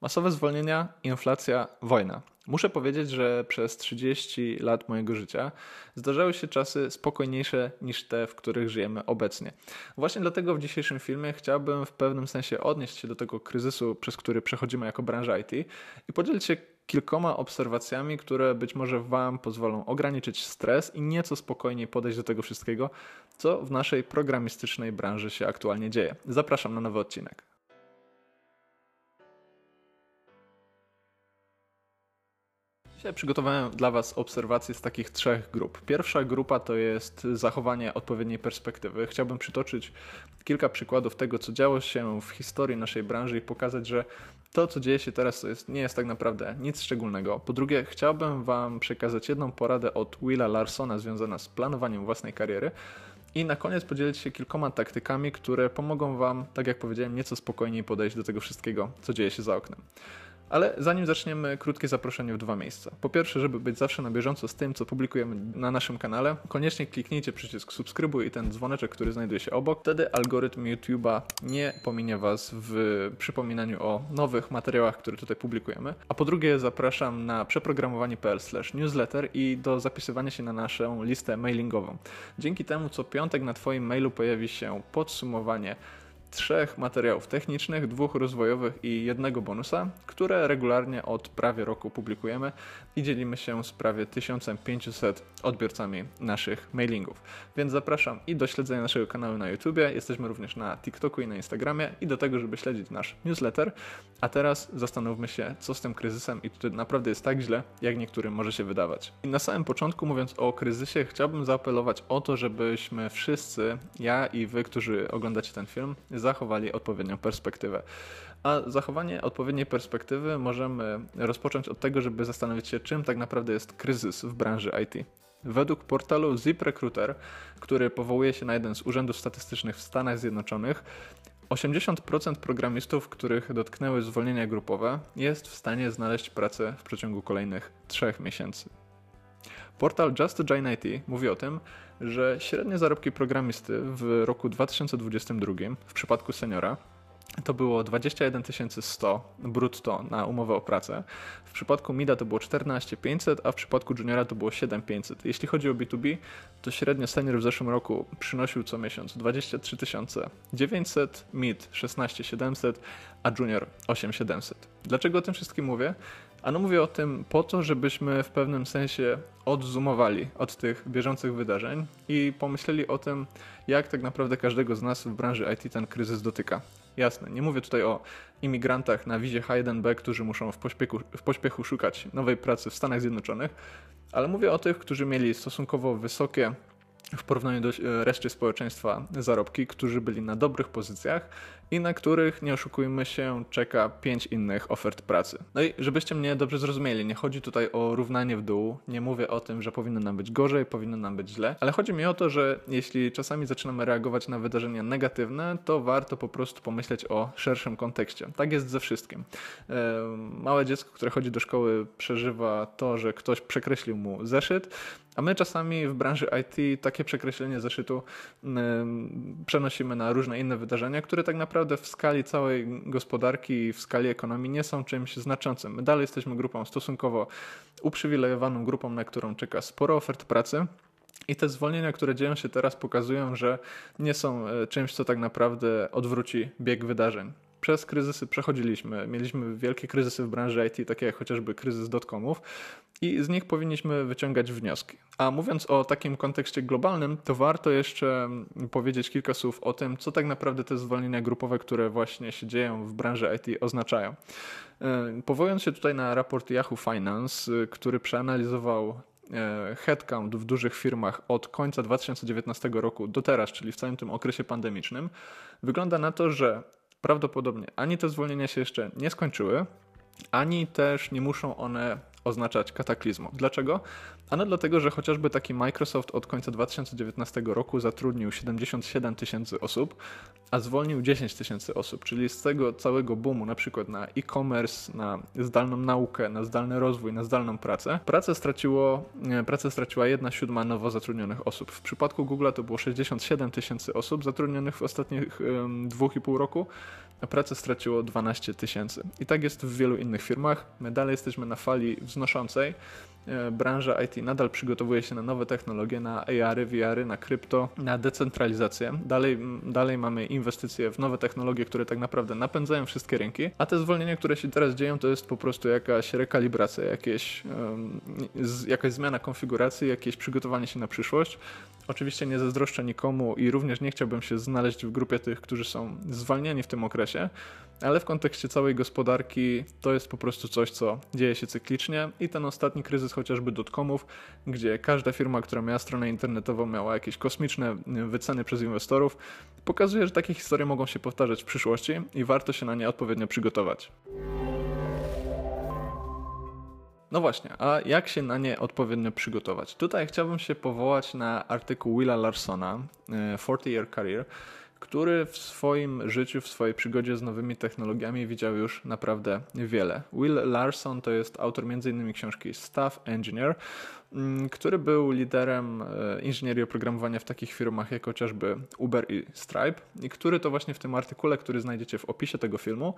Masowe zwolnienia, inflacja, wojna. Muszę powiedzieć, że przez 30 lat mojego życia zdarzały się czasy spokojniejsze niż te, w których żyjemy obecnie. Właśnie dlatego w dzisiejszym filmie chciałbym w pewnym sensie odnieść się do tego kryzysu, przez który przechodzimy jako branża IT i podzielić się kilkoma obserwacjami, które być może Wam pozwolą ograniczyć stres i nieco spokojniej podejść do tego wszystkiego, co w naszej programistycznej branży się aktualnie dzieje. Zapraszam na nowy odcinek. Dzisiaj przygotowałem dla Was obserwacje z takich trzech grup. Pierwsza grupa to jest zachowanie odpowiedniej perspektywy. Chciałbym przytoczyć kilka przykładów tego, co działo się w historii naszej branży i pokazać, że to, co dzieje się teraz, jest, nie jest tak naprawdę nic szczególnego. Po drugie, chciałbym Wam przekazać jedną poradę od Willa Larsona związaną z planowaniem własnej kariery. I na koniec podzielić się kilkoma taktykami, które pomogą Wam, tak jak powiedziałem, nieco spokojniej podejść do tego wszystkiego, co dzieje się za oknem. Ale zanim zaczniemy, krótkie zaproszenie w dwa miejsca. Po pierwsze, żeby być zawsze na bieżąco z tym, co publikujemy na naszym kanale, koniecznie kliknijcie przycisk subskrybuj i ten dzwoneczek, który znajduje się obok. Wtedy algorytm YouTube'a nie pominie Was w przypominaniu o nowych materiałach, które tutaj publikujemy. A po drugie, zapraszam na przeprogramowanie.pl newsletter i do zapisywania się na naszą listę mailingową. Dzięki temu co piątek na Twoim mailu pojawi się podsumowanie trzech materiałów technicznych, dwóch rozwojowych i jednego bonusa, które regularnie od prawie roku publikujemy i dzielimy się z prawie 1500 odbiorcami naszych mailingów. Więc zapraszam i do śledzenia naszego kanału na YouTube. Jesteśmy również na TikToku i na Instagramie i do tego, żeby śledzić nasz newsletter. A teraz zastanówmy się, co z tym kryzysem i to naprawdę jest tak źle, jak niektórym może się wydawać. I na samym początku, mówiąc o kryzysie, chciałbym zaapelować o to, żebyśmy wszyscy, ja i wy, którzy oglądacie ten film, zachowali odpowiednią perspektywę. A zachowanie odpowiedniej perspektywy możemy rozpocząć od tego, żeby zastanowić się, czym tak naprawdę jest kryzys w branży IT. Według portalu ZipRecruiter, który powołuje się na jeden z urzędów statystycznych w Stanach Zjednoczonych, 80% programistów, których dotknęły zwolnienia grupowe, jest w stanie znaleźć pracę w przeciągu kolejnych 3 miesięcy. Portal Just Join IT mówi o tym, że średnie zarobki programisty w roku 2022 w przypadku seniora to było 21 100 brutto na umowę o pracę. W przypadku MIDA to było 14 500, a w przypadku juniora to było 7 500. Jeśli chodzi o B2B, to średnio senior w zeszłym roku przynosił co miesiąc 23 900, mid 16 700, a junior 8 700. Dlaczego o tym wszystkim mówię? Ano mówię o tym po to, żebyśmy w pewnym sensie odzoomowali od tych bieżących wydarzeń i pomyśleli o tym, jak tak naprawdę każdego z nas w branży IT ten kryzys dotyka. Jasne, nie mówię tutaj o imigrantach na wizie H1B, którzy muszą w pośpiechu, w pośpiechu szukać nowej pracy w Stanach Zjednoczonych, ale mówię o tych, którzy mieli stosunkowo wysokie w porównaniu do e, reszty społeczeństwa zarobki, którzy byli na dobrych pozycjach i na których, nie oszukujmy się, czeka pięć innych ofert pracy. No i żebyście mnie dobrze zrozumieli, nie chodzi tutaj o równanie w dół, nie mówię o tym, że powinno nam być gorzej, powinno nam być źle, ale chodzi mi o to, że jeśli czasami zaczynamy reagować na wydarzenia negatywne, to warto po prostu pomyśleć o szerszym kontekście. Tak jest ze wszystkim. Małe dziecko, które chodzi do szkoły, przeżywa to, że ktoś przekreślił mu zeszyt, a my czasami w branży IT takie przekreślenie zeszytu przenosimy na różne inne wydarzenia, które tak naprawdę w skali całej gospodarki i w skali ekonomii nie są czymś znaczącym. My dalej jesteśmy grupą stosunkowo uprzywilejowaną, grupą, na którą czeka sporo ofert pracy. I te zwolnienia, które dzieją się teraz, pokazują, że nie są e, czymś, co tak naprawdę odwróci bieg wydarzeń przez kryzysy przechodziliśmy. Mieliśmy wielkie kryzysy w branży IT, takie jak chociażby kryzys dotcomów i z nich powinniśmy wyciągać wnioski. A mówiąc o takim kontekście globalnym, to warto jeszcze powiedzieć kilka słów o tym, co tak naprawdę te zwolnienia grupowe, które właśnie się dzieją w branży IT oznaczają. E, powołując się tutaj na raport Yahoo Finance, który przeanalizował e, headcount w dużych firmach od końca 2019 roku do teraz, czyli w całym tym okresie pandemicznym, wygląda na to, że prawdopodobnie ani te zwolnienia się jeszcze nie skończyły, ani też nie muszą one oznaczać kataklizmu. Dlaczego? Ano dlatego, że chociażby taki Microsoft od końca 2019 roku zatrudnił 77 tysięcy osób, a zwolnił 10 tysięcy osób, czyli z tego całego boomu, na przykład na e-commerce, na zdalną naukę, na zdalny rozwój, na zdalną pracę, pracę, straciło, pracę straciła 1 siódma nowo zatrudnionych osób. W przypadku Google to było 67 tysięcy osób zatrudnionych w ostatnich dwóch i pół roku, pracę straciło 12 tysięcy. I tak jest w wielu innych firmach. My dalej jesteśmy na fali wznoszącej. E, branża IT nadal przygotowuje się na nowe technologie, na AR, VR, na krypto, na decentralizację. Dalej, dalej mamy inwestycje w nowe technologie, które tak naprawdę napędzają wszystkie rynki, a te zwolnienia, które się teraz dzieją, to jest po prostu jakaś rekalibracja, jakieś, um, jakaś zmiana konfiguracji, jakieś przygotowanie się na przyszłość. Oczywiście nie zazdroszczę nikomu i również nie chciałbym się znaleźć w grupie tych, którzy są zwalniani w tym okresie, ale w kontekście całej gospodarki to jest po prostu coś, co dzieje się cyklicznie i ten ostatni kryzys chociażby dotcomów, gdzie każda firma, która miała stronę internetową, miała jakieś kosmiczne wyceny przez inwestorów, pokazuje, że takie historie mogą się powtarzać w przyszłości i warto się na nie odpowiednio przygotować. No właśnie, a jak się na nie odpowiednio przygotować? Tutaj chciałbym się powołać na artykuł Willa Larsona, 40 e, Year Career, który w swoim życiu, w swojej przygodzie z nowymi technologiami widział już naprawdę wiele. Will Larson to jest autor m.in. książki Staff Engineer, który był liderem e, inżynierii oprogramowania w takich firmach jak chociażby Uber i Stripe i który to właśnie w tym artykule, który znajdziecie w opisie tego filmu,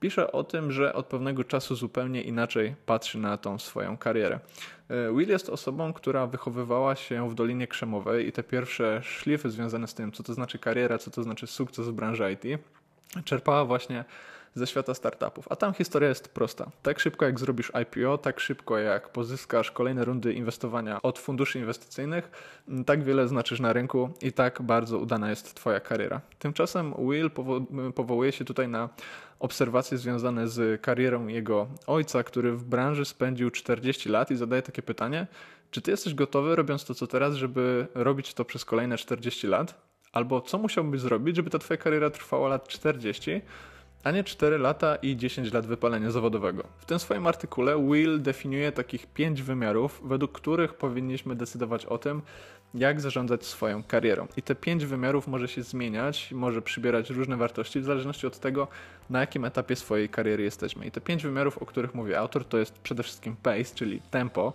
pisze o tym, że od pewnego czasu zupełnie inaczej patrzy na tą swoją karierę. E, Will jest osobą, która wychowywała się w Dolinie Krzemowej i te pierwsze szlify związane z tym, co to znaczy kariera, co to znaczy sukces w branży IT, czerpała właśnie ze świata startupów. A tam historia jest prosta. Tak szybko jak zrobisz IPO, tak szybko jak pozyskasz kolejne rundy inwestowania od funduszy inwestycyjnych, tak wiele znaczysz na rynku i tak bardzo udana jest Twoja kariera. Tymczasem Will powo- powołuje się tutaj na obserwacje związane z karierą jego ojca, który w branży spędził 40 lat i zadaje takie pytanie, czy ty jesteś gotowy, robiąc to co teraz, żeby robić to przez kolejne 40 lat? Albo co musiałbyś zrobić, żeby ta twoja kariera trwała lat 40, a nie 4 lata i 10 lat wypalenia zawodowego. W tym swoim artykule Will definiuje takich 5 wymiarów, według których powinniśmy decydować o tym, jak zarządzać swoją karierą. I te 5 wymiarów może się zmieniać, może przybierać różne wartości w zależności od tego, na jakim etapie swojej kariery jesteśmy. I te 5 wymiarów, o których mówi autor, to jest przede wszystkim pace, czyli tempo,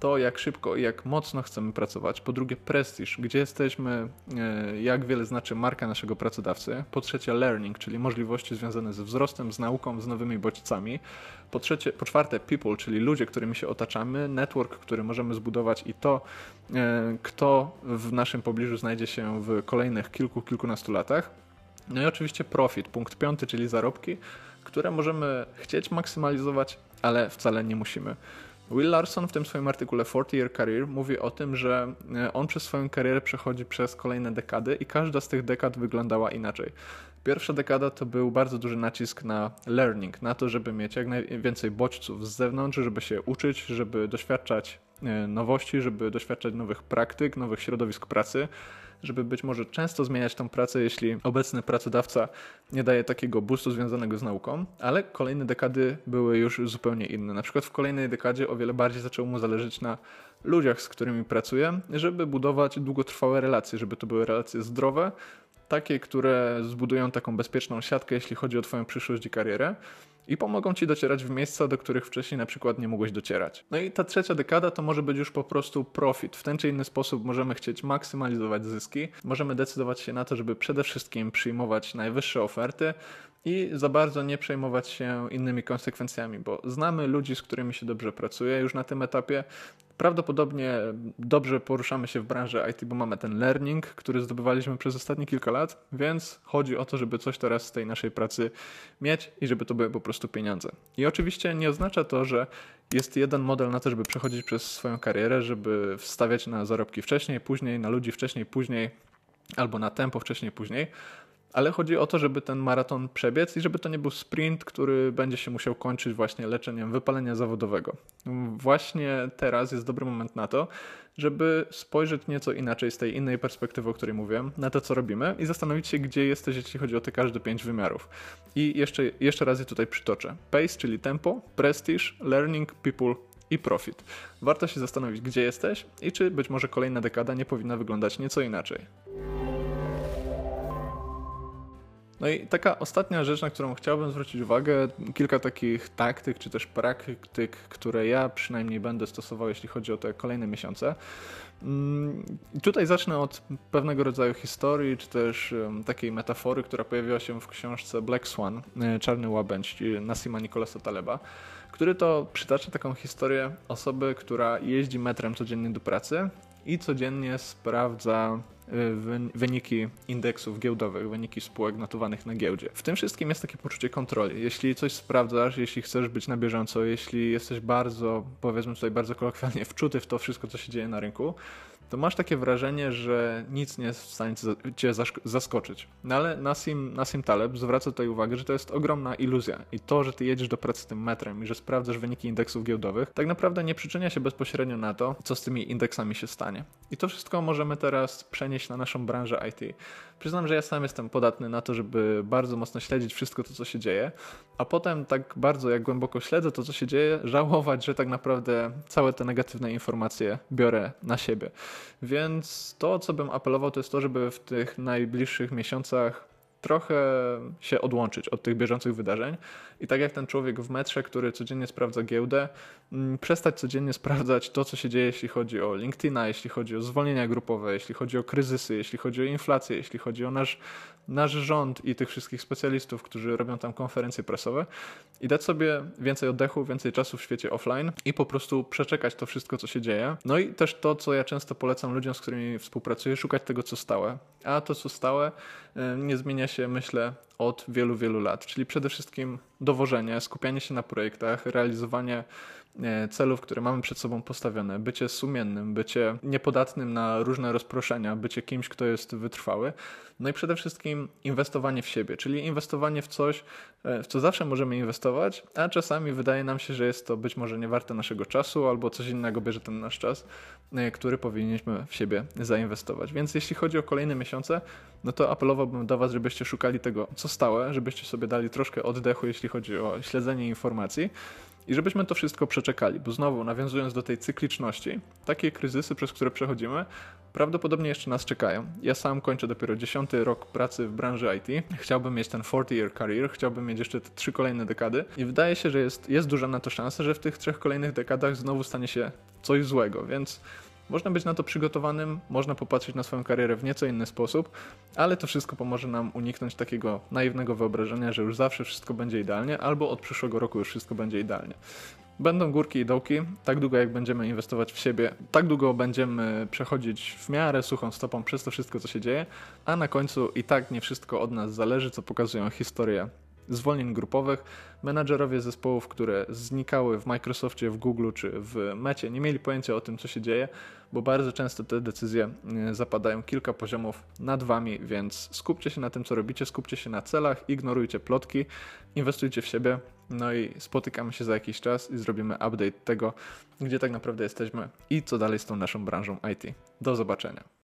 to, jak szybko i jak mocno chcemy pracować. Po drugie, prestiż, gdzie jesteśmy, e, jak wiele znaczy marka naszego pracodawcy. Po trzecie, learning, czyli możliwości związane ze wzrostem, z nauką, z nowymi bodźcami. Po, trzecie, po czwarte, people, czyli ludzie, którymi się otaczamy, network, który możemy zbudować i to, e, kto w naszym pobliżu znajdzie się w kolejnych kilku, kilkunastu latach. No i oczywiście profit, punkt piąty, czyli zarobki, które możemy chcieć maksymalizować, ale wcale nie musimy. Will Larson w tym swoim artykule 40 Year Career mówi o tym, że e, on przez swoją karierę przechodzi przez kolejne dekady i każda z tych dekad wyglądała inaczej. Pierwsza dekada to był bardzo duży nacisk na learning, na to, żeby mieć jak najwięcej bodźców z zewnątrz, żeby się uczyć, żeby doświadczać e, nowości, żeby doświadczać nowych praktyk, nowych środowisk pracy żeby być może często zmieniać tą pracę, jeśli obecny pracodawca nie daje takiego boostu związanego z nauką, ale kolejne dekady były już zupełnie inne. Na przykład w kolejnej dekadzie o wiele bardziej zaczęło mu zależeć na ludziach, z którymi pracuje, żeby budować długotrwałe relacje, żeby to były relacje zdrowe, takie, które zbudują taką bezpieczną siatkę, jeśli chodzi o Twoją przyszłość i karierę i pomogą Ci docierać w miejsca, do których wcześniej na przykład nie mogłeś docierać. No i ta trzecia dekada to może być już po prostu profit. W ten czy inny sposób możemy chcieć maksymalizować zyski, możemy decydować się na to, żeby przede wszystkim przyjmować najwyższe oferty, i za bardzo nie przejmować się innymi konsekwencjami, bo znamy ludzi, z którymi się dobrze pracuje już na tym etapie. Prawdopodobnie dobrze poruszamy się w branży IT, bo mamy ten learning, który zdobywaliśmy przez ostatnie kilka lat, więc chodzi o to, żeby coś teraz z tej naszej pracy mieć i żeby to były po prostu pieniądze. I oczywiście nie oznacza to, że jest jeden model na to, żeby przechodzić przez swoją karierę, żeby wstawiać na zarobki wcześniej, później, na ludzi wcześniej, później albo na tempo wcześniej, później ale chodzi o to, żeby ten maraton przebiec i żeby to nie był sprint, który będzie się musiał kończyć właśnie leczeniem wypalenia zawodowego. Właśnie teraz jest dobry moment na to, żeby spojrzeć nieco inaczej z tej innej perspektywy, o której mówiłem, na to, co robimy i zastanowić się, gdzie jesteś, jeśli chodzi o te każde pięć wymiarów. I jeszcze, jeszcze raz je tutaj przytoczę. Pace, czyli tempo, prestige, learning, people i profit. Warto się zastanowić, gdzie jesteś i czy być może kolejna dekada nie powinna wyglądać nieco inaczej. No i taka ostatnia rzecz, na którą chciałbym zwrócić uwagę, kilka takich taktyk czy też praktyk, które ja przynajmniej będę stosował, jeśli chodzi o te kolejne miesiące. Mm, tutaj zacznę od pewnego rodzaju historii, czy też takiej metafory, która pojawiła się w książce Black Swan, e, Czarny Łabędź Nasima Nicolasa Taleba, który to przytacza taką historię osoby, która jeździ metrem codziennie do pracy i codziennie sprawdza wyniki indeksów giełdowych, wyniki spółek notowanych na giełdzie. W tym wszystkim jest takie poczucie kontroli. Jeśli coś sprawdzasz, jeśli chcesz być na bieżąco, jeśli jesteś bardzo, powiedzmy tutaj bardzo kolokwialnie, wczuty w to wszystko, co się dzieje na rynku, to masz takie wrażenie, że nic nie jest w stanie cię zaskoczyć. No ale Nassim, Nassim Taleb zwraca tutaj uwagę, że to jest ogromna iluzja i to, że ty jedziesz do pracy tym metrem i że sprawdzasz wyniki indeksów giełdowych, tak naprawdę nie przyczynia się bezpośrednio na to, co z tymi indeksami się stanie. I to wszystko możemy teraz przenieść na naszą branżę IT. Przyznam, że ja sam jestem podatny na to, żeby bardzo mocno śledzić wszystko to, co się dzieje, a potem tak bardzo, jak głęboko śledzę to, co się dzieje, żałować, że tak naprawdę całe te negatywne informacje biorę na siebie. Więc to, co bym apelował, to jest to, żeby w tych najbliższych miesiącach trochę się odłączyć od tych bieżących wydarzeń i tak jak ten człowiek w metrze, który codziennie sprawdza giełdę, mm, przestać codziennie sprawdzać to, co się dzieje, jeśli chodzi o LinkedIna, jeśli chodzi o zwolnienia grupowe, jeśli chodzi o kryzysy, jeśli chodzi o inflację, jeśli chodzi o nasz, nasz rząd i tych wszystkich specjalistów, którzy robią tam konferencje prasowe i dać sobie więcej oddechu, więcej czasu w świecie offline i po prostu przeczekać to wszystko, co się dzieje. No i też to, co ja często polecam ludziom, z którymi współpracuję, szukać tego, co stałe. A to, co stałe, nie zmienia się, myślę, od wielu, wielu lat. Czyli przede wszystkim dowożenie, skupianie się na projektach, realizowanie e, celów, które mamy przed sobą postawione, bycie sumiennym, bycie niepodatnym na różne rozproszenia, bycie kimś, kto jest wytrwały. No i przede wszystkim inwestowanie w siebie, czyli inwestowanie w coś, e, w co zawsze możemy inwestować, a czasami wydaje nam się, że jest to być może nie warte naszego czasu albo coś innego bierze ten nasz czas, e, który powinniśmy w siebie zainwestować. Więc jeśli chodzi o kolejne miesiące, no to apelowałbym do Was, żebyście szukali tego, co stałe, żebyście sobie dali troszkę oddechu, jeśli chodzi o śledzenie informacji i żebyśmy to wszystko przeczekali, bo znowu nawiązując do tej cykliczności, takie kryzysy, przez które przechodzimy, prawdopodobnie jeszcze nas czekają. Ja sam kończę dopiero 10 rok pracy w branży IT. Chciałbym mieć ten 40-year career, chciałbym mieć jeszcze te trzy kolejne dekady i wydaje się, że jest, jest duża na to szansa, że w tych trzech kolejnych dekadach znowu stanie się coś złego, więc można być na to przygotowanym, można popatrzeć na swoją karierę w nieco inny sposób, ale to wszystko pomoże nam uniknąć takiego naiwnego wyobrażenia, że już zawsze wszystko będzie idealnie, albo od przyszłego roku już wszystko będzie idealnie. Będą górki i dołki, tak długo jak będziemy inwestować w siebie, tak długo będziemy przechodzić w miarę suchą stopą przez to wszystko, co się dzieje, a na końcu i tak nie wszystko od nas zależy, co pokazują historie zwolnień grupowych. Menadżerowie zespołów, które znikały w Microsoftie, w Google czy w Mecie, nie mieli pojęcia o tym, co się dzieje, bo bardzo często te decyzje e, zapadają kilka poziomów nad wami, więc skupcie się na tym, co robicie, skupcie się na celach, ignorujcie plotki, inwestujcie w siebie, no i spotykamy się za jakiś czas i zrobimy update tego, gdzie tak naprawdę jesteśmy i co dalej z tą naszą branżą IT. Do zobaczenia.